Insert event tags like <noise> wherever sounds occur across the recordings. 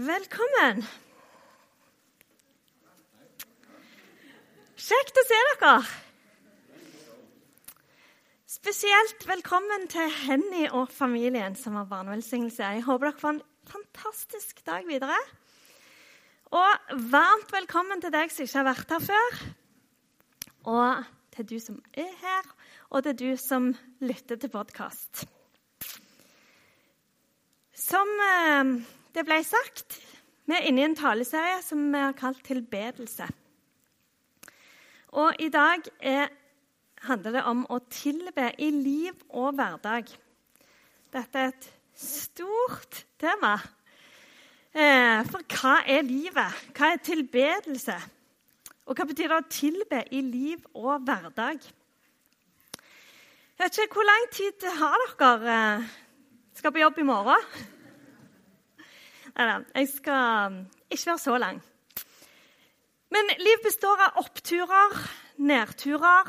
Velkommen. Kjekt å se dere. Spesielt velkommen til Henny og familien som har barnevelsignelse. Jeg håper dere får en fantastisk dag videre. Og varmt velkommen til deg som ikke har vært her før. Og til du som er her, og til du som lytter til podkast. Som eh, det ble sagt, vi er inne i en taleserie som vi har kalt 'Tilbedelse'. Og i dag er, handler det om å tilbe i liv og hverdag. Dette er et stort tema. Eh, for hva er livet? Hva er tilbedelse? Og hva betyr det å tilbe i liv og hverdag? Jeg vet ikke, Hvor lang tid har dere? Skal på jobb i morgen? Jeg skal ikke være så lang. Men liv består av oppturer, nedturer,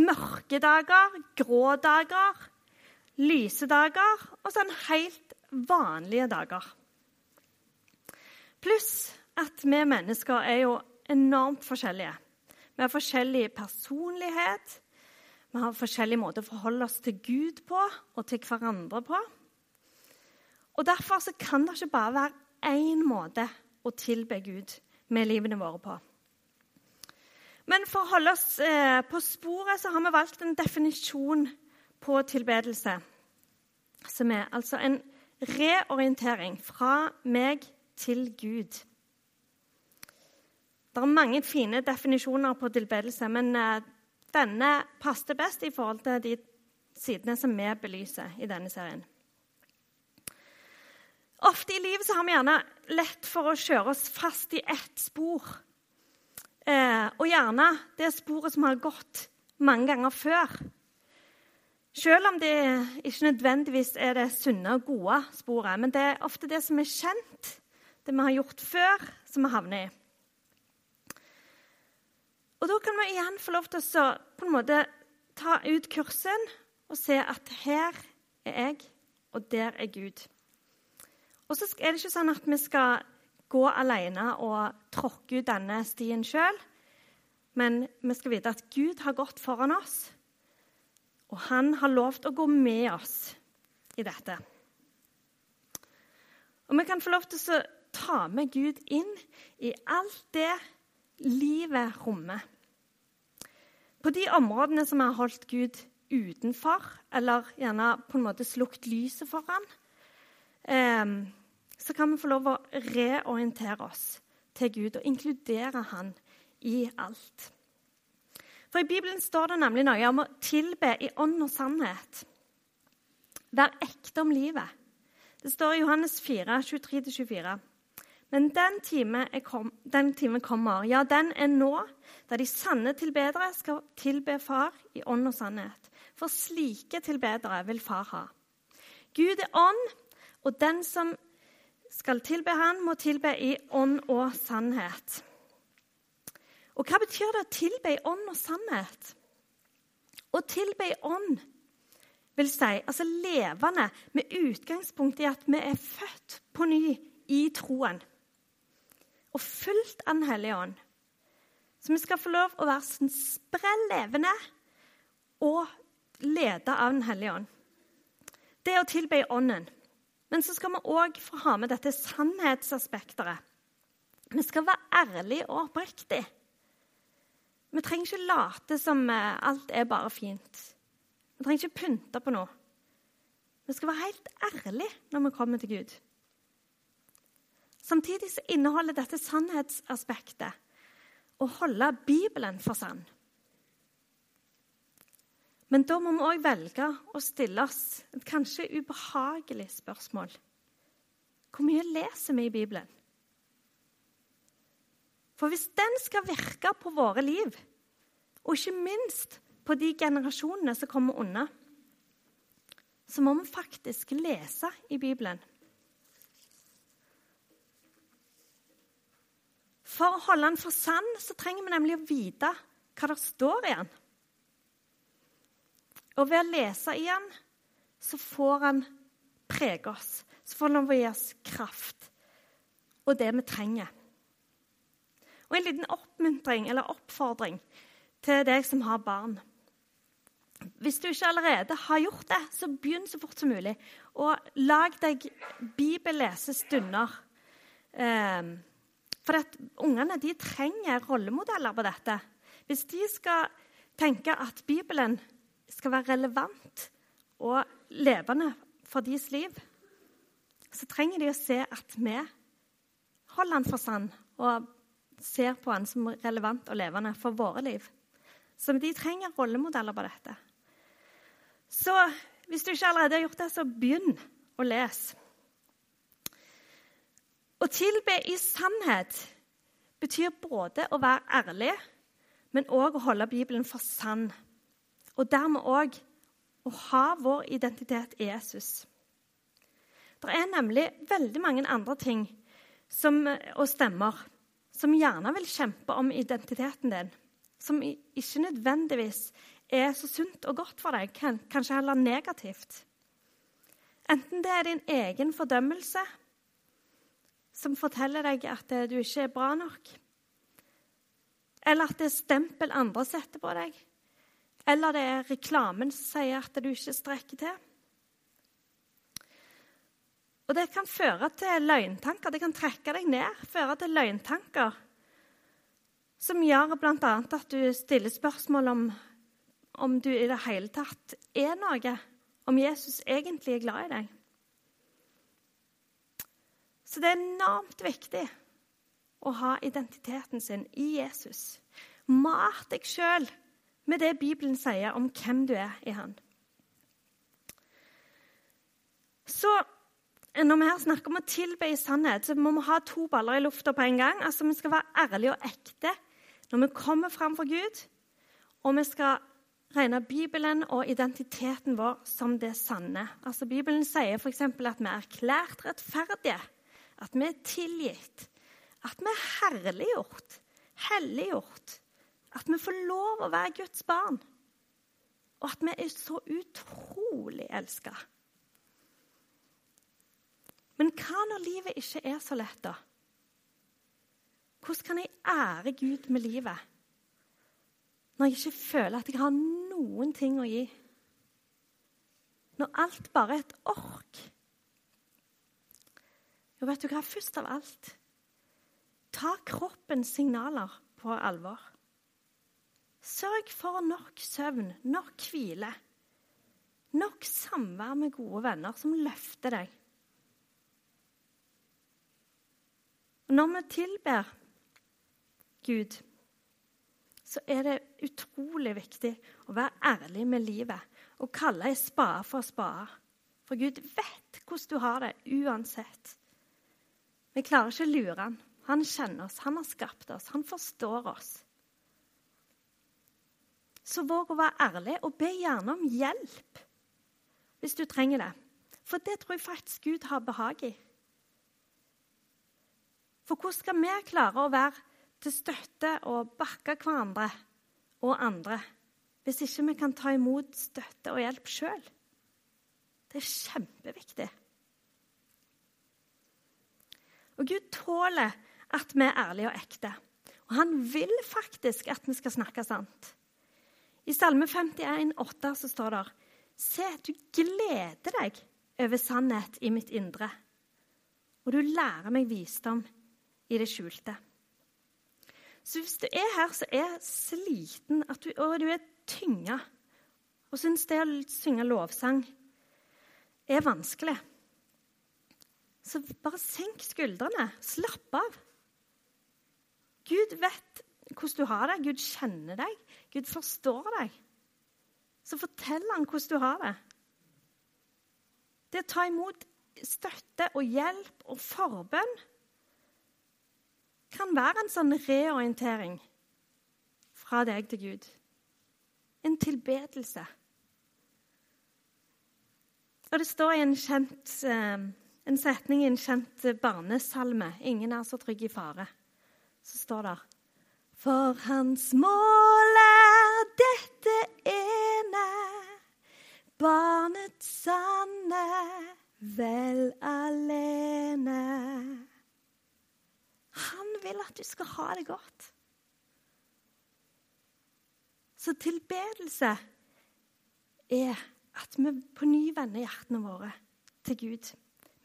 mørke dager, grå dager, lyse dager og sånn helt vanlige dager. Pluss at vi mennesker er jo enormt forskjellige. Vi har forskjellig personlighet, vi har forskjellig måte å forholde oss til Gud på og til hverandre på. Og Derfor kan det ikke bare være én måte å tilbe Gud med livene våre på. Men for å holde oss eh, på sporet så har vi valgt en definisjon på tilbedelse. Som er altså en reorientering fra meg til Gud. Det er mange fine definisjoner på tilbedelse, men eh, denne passer best i forhold til de sidene som vi belyser i denne serien. Ofte i livet så har vi gjerne lett for å kjøre oss fast i ett spor. Eh, og gjerne det sporet som har gått mange ganger før. Selv om det ikke nødvendigvis er det sunne og gode sporet. Men det er ofte det som er kjent, det vi har gjort før, som vi havner i. Og Da kan vi igjen få lov til å på en måte ta ut kursen og se at her er jeg, og der er Gud. Og så er det ikke sånn at vi skal gå alene og tråkke ut denne stien sjøl. Men vi skal vite at Gud har gått foran oss, og han har lovt å gå med oss i dette. Og vi kan få lov til å ta med Gud inn i alt det livet rommer. På de områdene som vi har holdt Gud utenfor, eller gjerne på en måte slukt lyset for han, eh, så kan vi få lov å reorientere oss til Gud og inkludere Han i alt. For I Bibelen står det nemlig noe om å tilbe i ånd og sannhet. Vær ekte om livet. Det står i Johannes 4, 23-24. Men den time, kom, den time kommer, ja, den er nå, da de sanne tilbedere skal tilbe Far i ånd og sannhet. For slike tilbedere vil Far ha. Gud er ånd, og den som skal tilbe Han, må tilbe i ånd og sannhet. Og hva betyr det å tilbe i ånd og sannhet? Å tilbe i ånd vil si altså levende med utgangspunkt i at vi er født på ny i troen. Og fullt av Den hellige ånd. Så vi skal få lov å være sånn sprell levende og lede av Den hellige ånd. Det er å tilbe i ånden. Men så skal vi òg få ha med dette sannhetsaspektet. Vi skal være ærlige og oppriktige. Vi trenger ikke late som eh, alt er bare fint. Vi trenger ikke pynte på noe. Vi skal være helt ærlige når vi kommer til Gud. Samtidig så inneholder dette sannhetsaspektet å holde Bibelen for sann. Men da må vi òg velge å stille oss et kanskje ubehagelig spørsmål. Hvor mye leser vi i Bibelen? For hvis den skal virke på våre liv, og ikke minst på de generasjonene som kommer unna, så må vi faktisk lese i Bibelen. For å holde den for sann så trenger vi nemlig å vite hva det står i den. Og ved å lese i den, så får han prege oss. Så får han gi oss kraft. og det vi trenger. Og en liten oppmuntring eller oppfordring til deg som har barn. Hvis du ikke allerede har gjort det, så begynn så fort som mulig. Og lag deg bibellesestunder. Eh, for at ungene de trenger rollemodeller på dette. Hvis de skal tenke at Bibelen skal være relevant og levende for deres liv, så trenger de å se at vi holder den for sann og ser på den som relevant og levende for våre liv. Så de trenger rollemodeller på dette. Så hvis du ikke allerede har gjort det, så begynn å lese. Å tilbe i sannhet betyr både å være ærlig, men òg å holde Bibelen for sann. Og dermed òg å ha vår identitet i Jesus. Det er nemlig veldig mange andre ting som, og stemmer som gjerne vil kjempe om identiteten din, som ikke nødvendigvis er så sunt og godt for deg, kanskje heller negativt. Enten det er din egen fordømmelse som forteller deg at du ikke er bra nok, eller at det er stempel andre setter på deg, eller det er reklamen som sier at du ikke strekker til. Og det kan føre til løgntanker. Det kan trekke deg ned, føre til løgntanker. Som gjør bl.a. at du stiller spørsmål om om du i det hele tatt er noe. Om Jesus egentlig er glad i deg. Så det er enormt viktig å ha identiteten sin i Jesus. Mat deg sjøl med det Bibelen sier om hvem du er i Han. Så når vi her snakker om å tilbe i sannhet, så må vi ha to baller i lufta på en gang. Altså, Vi skal være ærlige og ekte når vi kommer fram for Gud. Og vi skal regne Bibelen og identiteten vår som det sanne. Altså, Bibelen sier f.eks. at vi er erklært rettferdige, at vi er tilgitt, at vi er herliggjort, helliggjort, at vi får lov å være Guds barn, og at vi er så utrolig elska. Men hva når livet ikke er så lett, da? Hvordan kan jeg ære Gud med livet når jeg ikke føler at jeg har noen ting å gi? Når alt bare er et ork? Jo, vet du hva? Først av alt ta kroppens signaler på alvor. Sørg for nok søvn, nok hvile, nok samvær med gode venner som løfter deg. Når vi tilber Gud, så er det utrolig viktig å være ærlig med livet og kalle ei spade for spade. For Gud vet hvordan du har det uansett. Vi klarer ikke å lure han. Han kjenner oss, han har skapt oss, han forstår oss. Så våg å være ærlig, og be gjerne om hjelp hvis du trenger det. For det tror jeg faktisk Gud har behag i. For hvordan skal vi klare å være til støtte og bakke hverandre og andre hvis ikke vi kan ta imot støtte og hjelp sjøl? Det er kjempeviktig. Og Gud tåler at vi er ærlige og ekte. Og han vil faktisk at vi skal snakke sant. I Salme 51, 51,8 så står det Se, du gleder deg over sannhet i mitt indre, og du lærer meg visdom i det skjulte. Så hvis du er her så er sliten du, og du er tynga og syns det å synge lovsang er vanskelig, så bare senk skuldrene. Slapp av. Gud vet hvordan du har det. Gud kjenner deg. Gud forstår deg. Så fortell han hvordan du har det. Det å ta imot støtte og hjelp og forbønn kan være en sånn reorientering fra deg til Gud. En tilbedelse. Og det står i en, kjent, eh, en setning i en kjent barnesalme 'Ingen er så trygg i fare'. Så står det For hans mål er dette ene, barnets sanne vel alene. Han vil at du skal ha det godt. Så tilbedelse er at vi på ny vender hjertene våre til Gud.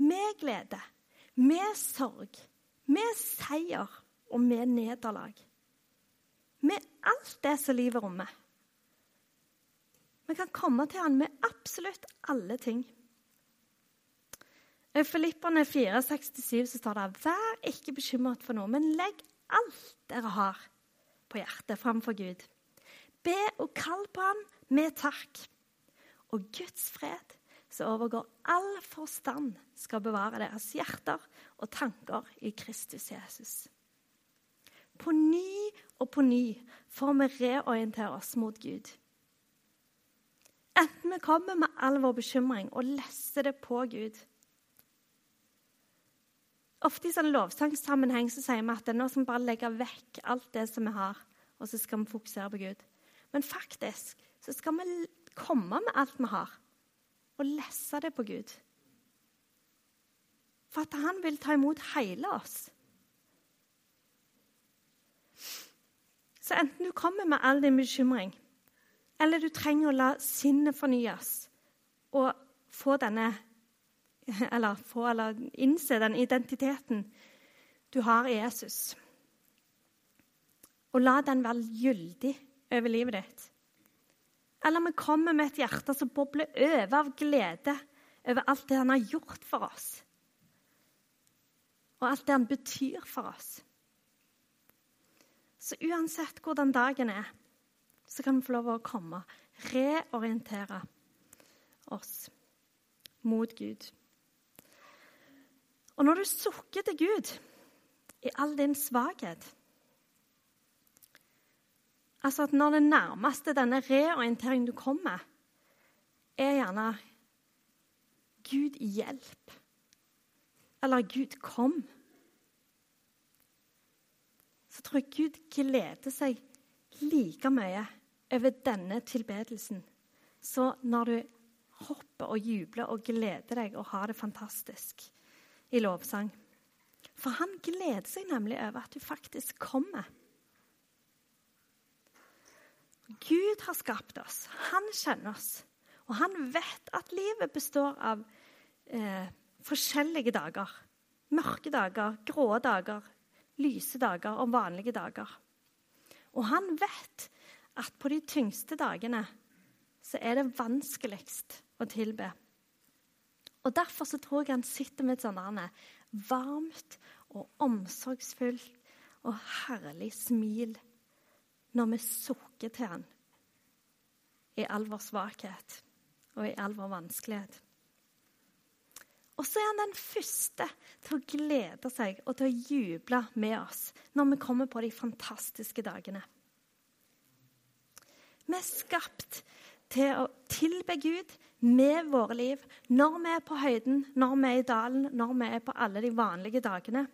Med glede, med sorg, med seier og med nederlag. Med alt det som livet rommer. Vi kan komme til Han med absolutt alle ting. I Filipperne 4,67 så står det Vær ikke bekymret for noe, men legg alt dere har på hjertet framfor Gud. Be og kall på ham med takk. Og Guds fred, som overgår all forstand, skal bevare deres hjerter og tanker i Kristus Jesus. På ny og på ny får vi reorientere oss mot Gud. Enten vi kommer med all vår bekymring og lesser det på Gud, Ofte i sånn lovsangssammenheng så sier vi at nå skal vi bare legge vekk alt det som vi har, og så skal vi fokusere på Gud. Men faktisk så skal vi komme med alt vi har, og lesse det på Gud. For at han vil ta imot hele oss. Så enten du kommer med all din bekymring, eller du trenger å la sinnet fornyes og få denne <laughs> eller få eller innse den identiteten du har i Jesus. Og la den være gyldig over livet ditt. Eller vi kommer med et hjerte som bobler over av glede over alt det han har gjort for oss. Og alt det han betyr for oss. Så uansett hvordan dagen er, så kan vi få lov å komme, reorientere oss mot Gud. Og når du sukker til Gud i all din svakhet Altså at når det nærmeste denne reorienteringen du kommer, er gjerne Gud hjelp. Eller Gud kom. Så tror jeg Gud gleder seg like mye over denne tilbedelsen. Så når du hopper og jubler og gleder deg og har det fantastisk i lovsang. For han gleder seg nemlig over at du faktisk kommer. Gud har skapt oss. Han kjenner oss. Og han vet at livet består av eh, forskjellige dager. Mørke dager, grå dager, lyse dager og vanlige dager. Og han vet at på de tyngste dagene så er det vanskeligst å tilbe. Og Derfor så tror jeg han sitter med et sånt varmt og omsorgsfullt og herlig smil når vi sukker til han i all vår svakhet og i all vår vanskelighet. Og så er han den første til å glede seg og til å juble med oss når vi kommer på de fantastiske dagene. Vi er skapt til å tilbe Gud med våre liv når vi er på høyden, når vi er i dalen, når vi er på alle de vanlige dagene.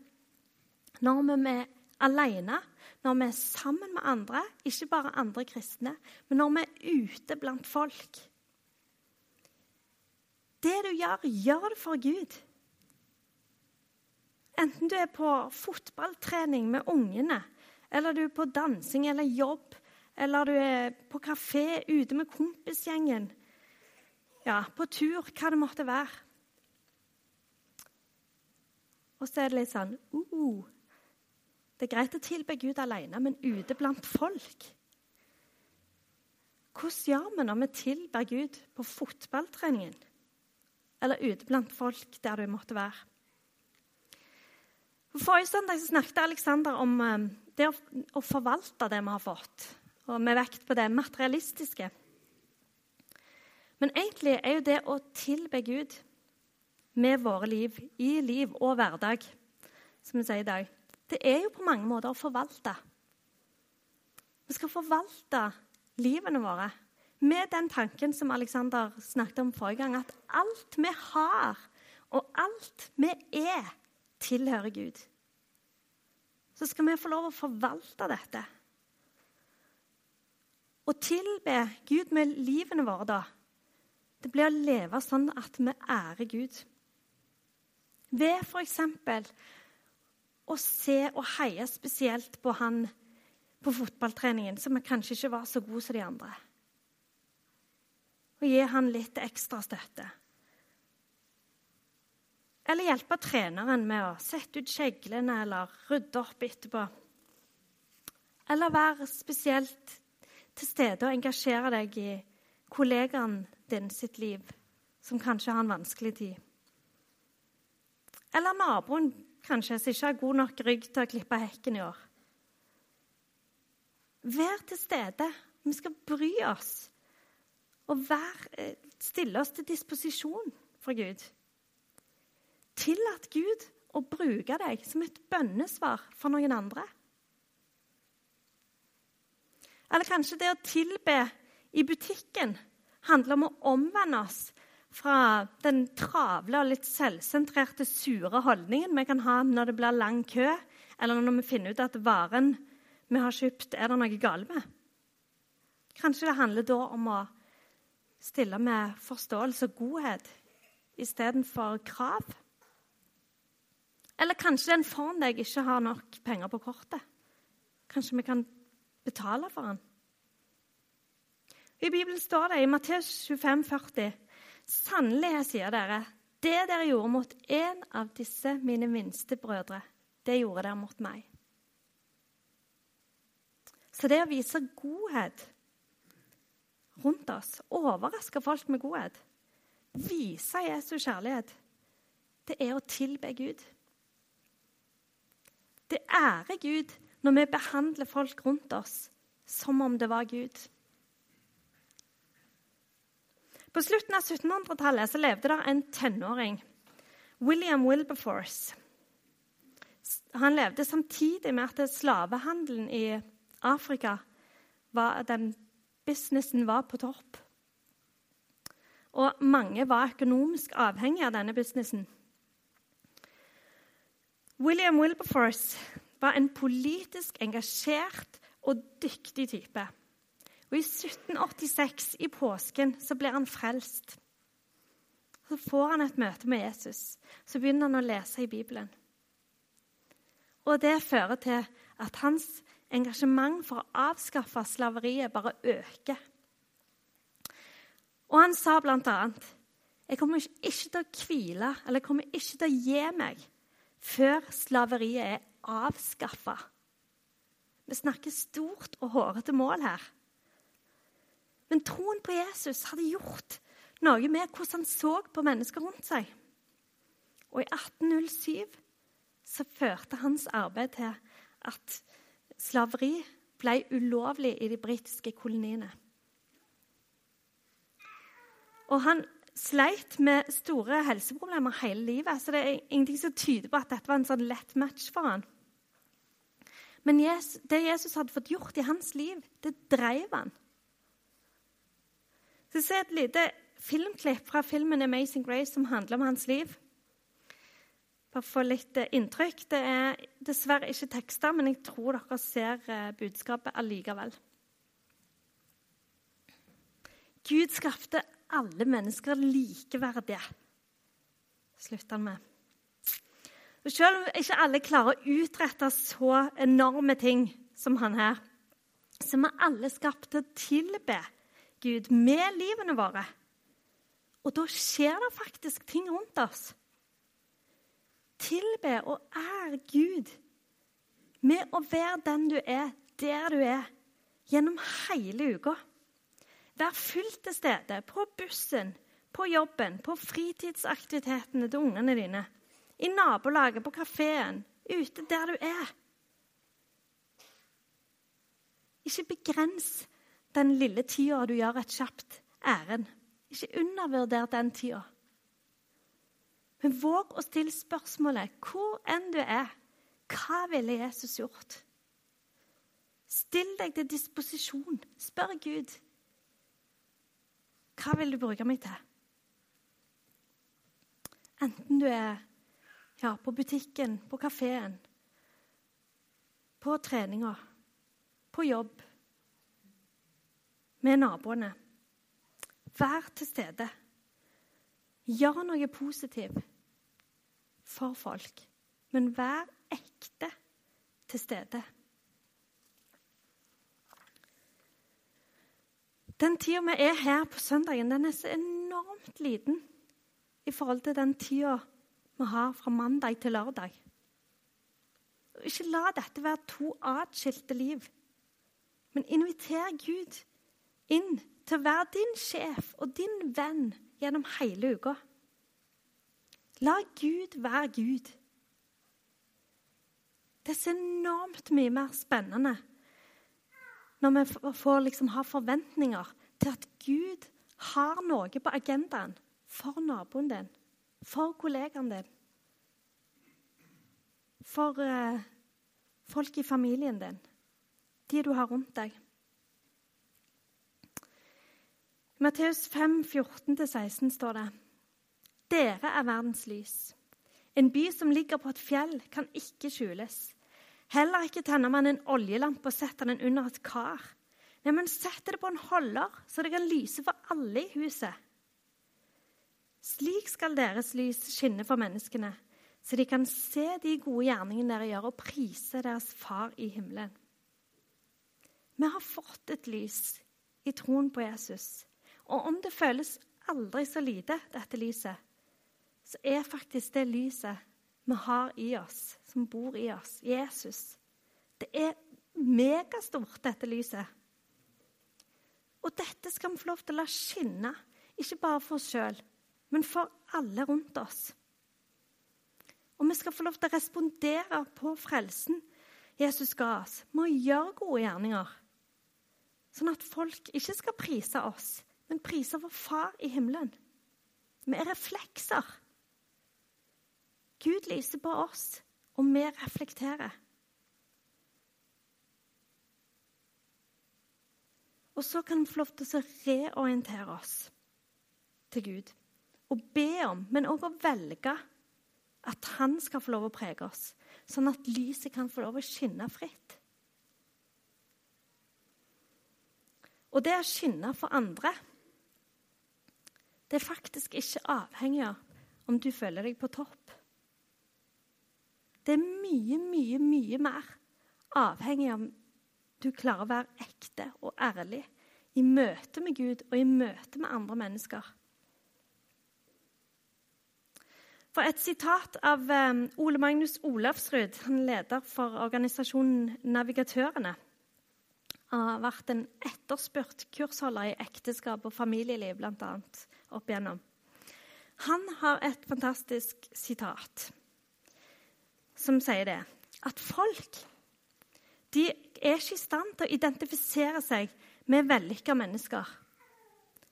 Når vi er alene, når vi er sammen med andre, ikke bare andre kristne, men når vi er ute blant folk. Det du gjør, gjør det for Gud. Enten du er på fotballtrening med ungene, eller du er på dansing eller jobb, eller du er på kafé ute med kompisgjengen, ja, på tur, hva det måtte være. Og så er det litt sånn uh, Det er greit å tilbe Gud alene, men ute blant folk Hvordan gjør vi når vi tilber Gud på fotballtreningen? Eller ute blant folk der du måtte være? Forrige søndag snakket Alexander om eh, det å forvalte det vi har fått og med vekt på det materialistiske. Men egentlig er jo det å tilbe Gud med våre liv, i liv og hverdag, som vi sier i dag, det er jo på mange måter å forvalte. Vi skal forvalte livene våre med den tanken som Alexander snakket om forrige gang, at alt vi har, og alt vi er, tilhører Gud. Så skal vi få lov å forvalte dette. Å tilbe Gud med livene våre, da, det blir å leve sånn at vi ærer Gud. Ved f.eks. å se og heie spesielt på han på fotballtreningen, som kanskje ikke var så god som de andre. Og gi han litt ekstra støtte. Eller hjelpe treneren med å sette ut kjeglene eller rydde opp etterpå. Eller være spesielt til stede og engasjere deg i kollegaen din sitt liv, som kanskje har en vanskelig tid. Eller naboen kanskje som ikke har god nok rygg til å klippe hekken i år. Vær til stede. Vi skal bry oss og vær, eh, stille oss til disposisjon for Gud. Tillat Gud å bruke deg som et bønnesvar for noen andre. Eller kanskje det å tilbe i butikken handler om å omvende oss fra den travle og litt selvsentrerte, sure holdningen vi kan ha når det blir lang kø, eller når vi finner ut at varen vi har kjøpt, er det noe galt med. Kanskje det handler da om å stille med forståelse og godhet istedenfor krav. Eller kanskje den foran deg ikke har nok penger på kortet. Kanskje vi kan betale for den. I Bibelen står det i Matteus 25, 40, Sannelig, jeg sier dere, det dere gjorde mot en av disse mine minste brødre, det gjorde dere mot meg. Så det å vise godhet rundt oss, overraske folk med godhet, vise Jesu kjærlighet, det er å tilbe Gud. Det ærer Gud når vi behandler folk rundt oss som om det var Gud. På slutten av 1700-tallet levde det en tenåring, William Wilberforce. Han levde samtidig med at slavehandelen i Afrika var, den businessen var på topp. Og mange var økonomisk avhengige av denne businessen. William Wilberforce var en politisk engasjert og dyktig type. Og I 1786, i påsken, så blir han frelst. Så får han et møte med Jesus. Så begynner han å lese i Bibelen. Og det fører til at hans engasjement for å avskaffe slaveriet bare øker. Og han sa bl.a.: Jeg kommer ikke til å hvile eller jeg kommer ikke til å gi meg før slaveriet er avskaffa. Vi snakker stort og hårete mål her. Men troen på Jesus hadde gjort noe med hvordan han så på mennesker rundt seg. Og i 1807 så førte hans arbeid til at slaveri ble ulovlig i de britiske koloniene. Og han sleit med store helseproblemer hele livet, så det er ingenting som tyder på at dette var en sånn lett match for han. Men det Jesus hadde fått gjort i hans liv, det drev han. Så se et lite filmklipp fra filmen 'Amazing Grace' som handler om hans liv. Bare få litt eh, inntrykk. Det er dessverre ikke tekster, men jeg tror dere ser eh, budskapet allikevel. Gud skapte alle mennesker likeverdige, slutter han med. Og Selv om ikke alle klarer å utrette så enorme ting som han her, så er vi alle skapt til å tilbe Gud med livene våre. Og da skjer det faktisk ting rundt oss. Tilbe og ære Gud med å være den du er, der du er, gjennom hele uka. Vær fullt til stede på bussen, på jobben, på fritidsaktivitetene til ungene dine. I nabolaget, på kafeen, ute der du er. Ikke begrens den lille tida du gjør et kjapt ærend. Ikke undervurder den tida. Men våg å stille spørsmålet hvor enn du er, hva ville Jesus gjort? Still deg til disposisjon. Spør Gud. Hva vil du bruke meg til? Enten du er ja, på butikken, på kafeen, på treninga, på jobb, med naboene. Vær til stede. Gjør noe positivt for folk. men vær ekte til stede. Den tida vi er her på søndagen, den er så enormt liten i forhold til den tida vi har fra mandag til lørdag. Ikke la dette være to atskilte liv, men inviter Gud inn til å være din sjef og din venn gjennom hele uka. La Gud være Gud. Det er så enormt mye mer spennende når vi får liksom ha forventninger til at Gud har noe på agendaen for naboen din, for kollegaen din, for uh, folk i familien din, de du har rundt deg. I Matteus 5, 14-16 står det Dere er verdens lys. En by som ligger på et fjell, kan ikke skjules. Heller ikke tenner man en oljelampe og setter den under et kar. Nei, men setter det på en holder, så det kan lyse for alle i huset. Slik skal deres lys skinne for menneskene, så de kan se de gode gjerningene dere gjør, og prise deres Far i himmelen. Vi har fått et lys i troen på Jesus. Og om det føles aldri så lite, dette lyset, så er faktisk det lyset vi har i oss, som bor i oss, Jesus. Det er megastort, dette lyset. Og dette skal vi få lov til å la skinne, ikke bare for oss sjøl, men for alle rundt oss. Og vi skal få lov til å respondere på frelsen Jesus ga oss, med å gjøre gode gjerninger. Sånn at folk ikke skal prise oss, men priser vår Far i himmelen. Vi er reflekser. Gud lyser på oss, og vi reflekterer. Og så kan vi få lov til å reorientere oss til Gud. Og be om, men òg å velge at han skal få lov å prege oss, sånn at lyset kan få lov å skinne fritt. Og det å skinne for andre, det er faktisk ikke avhengig av om du føler deg på topp. Det er mye, mye, mye mer avhengig av om du klarer å være ekte og ærlig i møte med Gud og i møte med andre mennesker. For et sitat av um, Ole Magnus Olavsrud, han leder for organisasjonen Navigatørene, har vært en etterspurt kursholder i ekteskap og familieliv, bl.a. opp igjennom. Han har et fantastisk sitat som sier det. At folk de er ikke i stand til å identifisere seg med vellykka mennesker.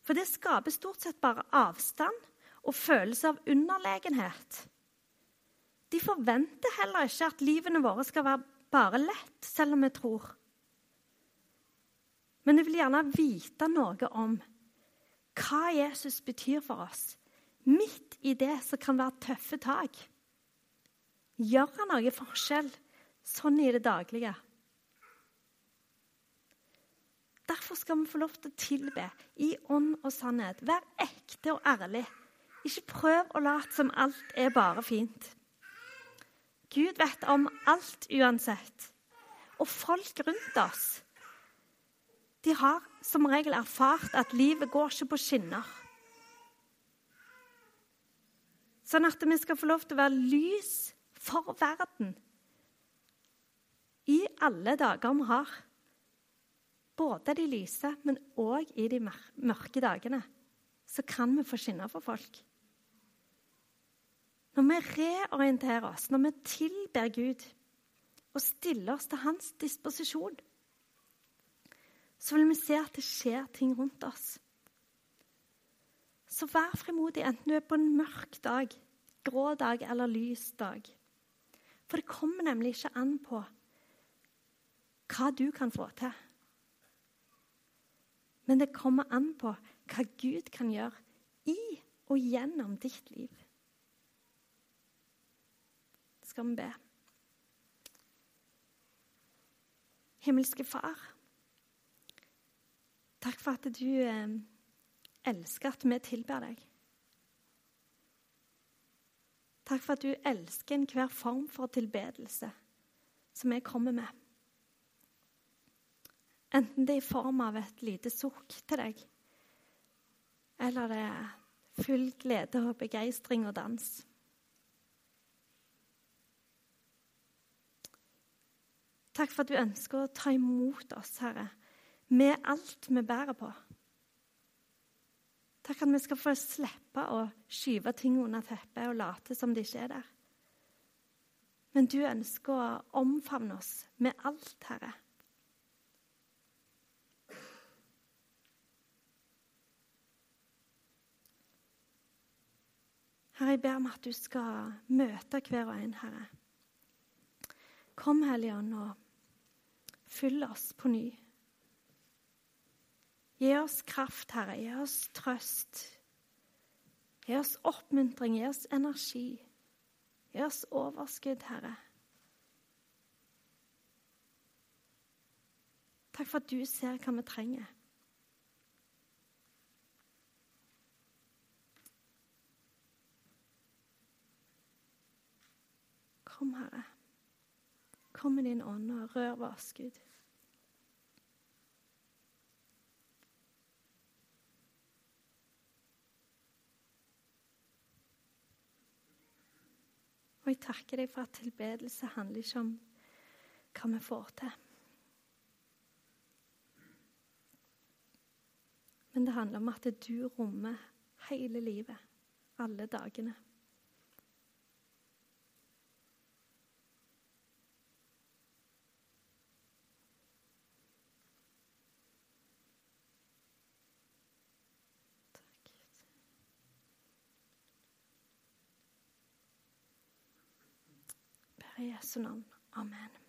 For det skaper stort sett bare avstand og følelse av underlegenhet. De forventer heller ikke at livene våre skal være bare lett, selv om vi tror. Men de vil gjerne vite noe om hva Jesus betyr for oss, midt i det som kan være tøffe tak. Gjør han noe forskjell sånn i det daglige? Derfor skal vi få lov til å tilbe i ånd og sannhet. Vær ekte og ærlig. Ikke prøv å late som alt er bare fint. Gud vet om alt uansett. Og folk rundt oss de har som regel erfart at livet går ikke på skinner. Sånn at vi skal få lov til å være lys for verden. I alle dager vi har. Både de lyse, men òg i de mørke dagene. Så kan vi få skinne for folk. Når vi reorienterer oss, når vi tilber Gud og stiller oss til hans disposisjon, så vil vi se at det skjer ting rundt oss. Så vær frimodig, enten du er på en mørk dag, grå dag eller lys dag. For det kommer nemlig ikke an på hva du kan få til. Men det kommer an på hva Gud kan gjøre i og gjennom ditt liv. Skal vi be. Himmelske Far, takk for at du eh, elsker at vi tilber deg. Takk for at du elsker enhver form for tilbedelse som jeg kommer med. Enten det er i form av et lite sukk til deg, eller det er full glede og begeistring og dans. Takk for at du ønsker å ta imot oss, Herre, med alt vi bærer på. Takk at vi skal få slippe å skyve ting under teppet og late som det ikke er der. Men du ønsker å omfavne oss med alt, Herre. Herre, jeg ber om at du skal møte hver og en, Herre. Kom, Hellige Ånd, og fyll oss på ny. Gi oss kraft, Herre. Gi oss trøst. Gi oss oppmuntring. Gi oss energi. Gi oss overskudd, Herre. Takk for at du ser hva vi trenger. Kom, Herre. Kom med din ånd og rør ved oss, Gud. Og jeg takker deg for at tilbedelse handler ikke om hva vi får til. Men det handler om at du rommer hele livet, alle dagene. Jesu navn. Amen.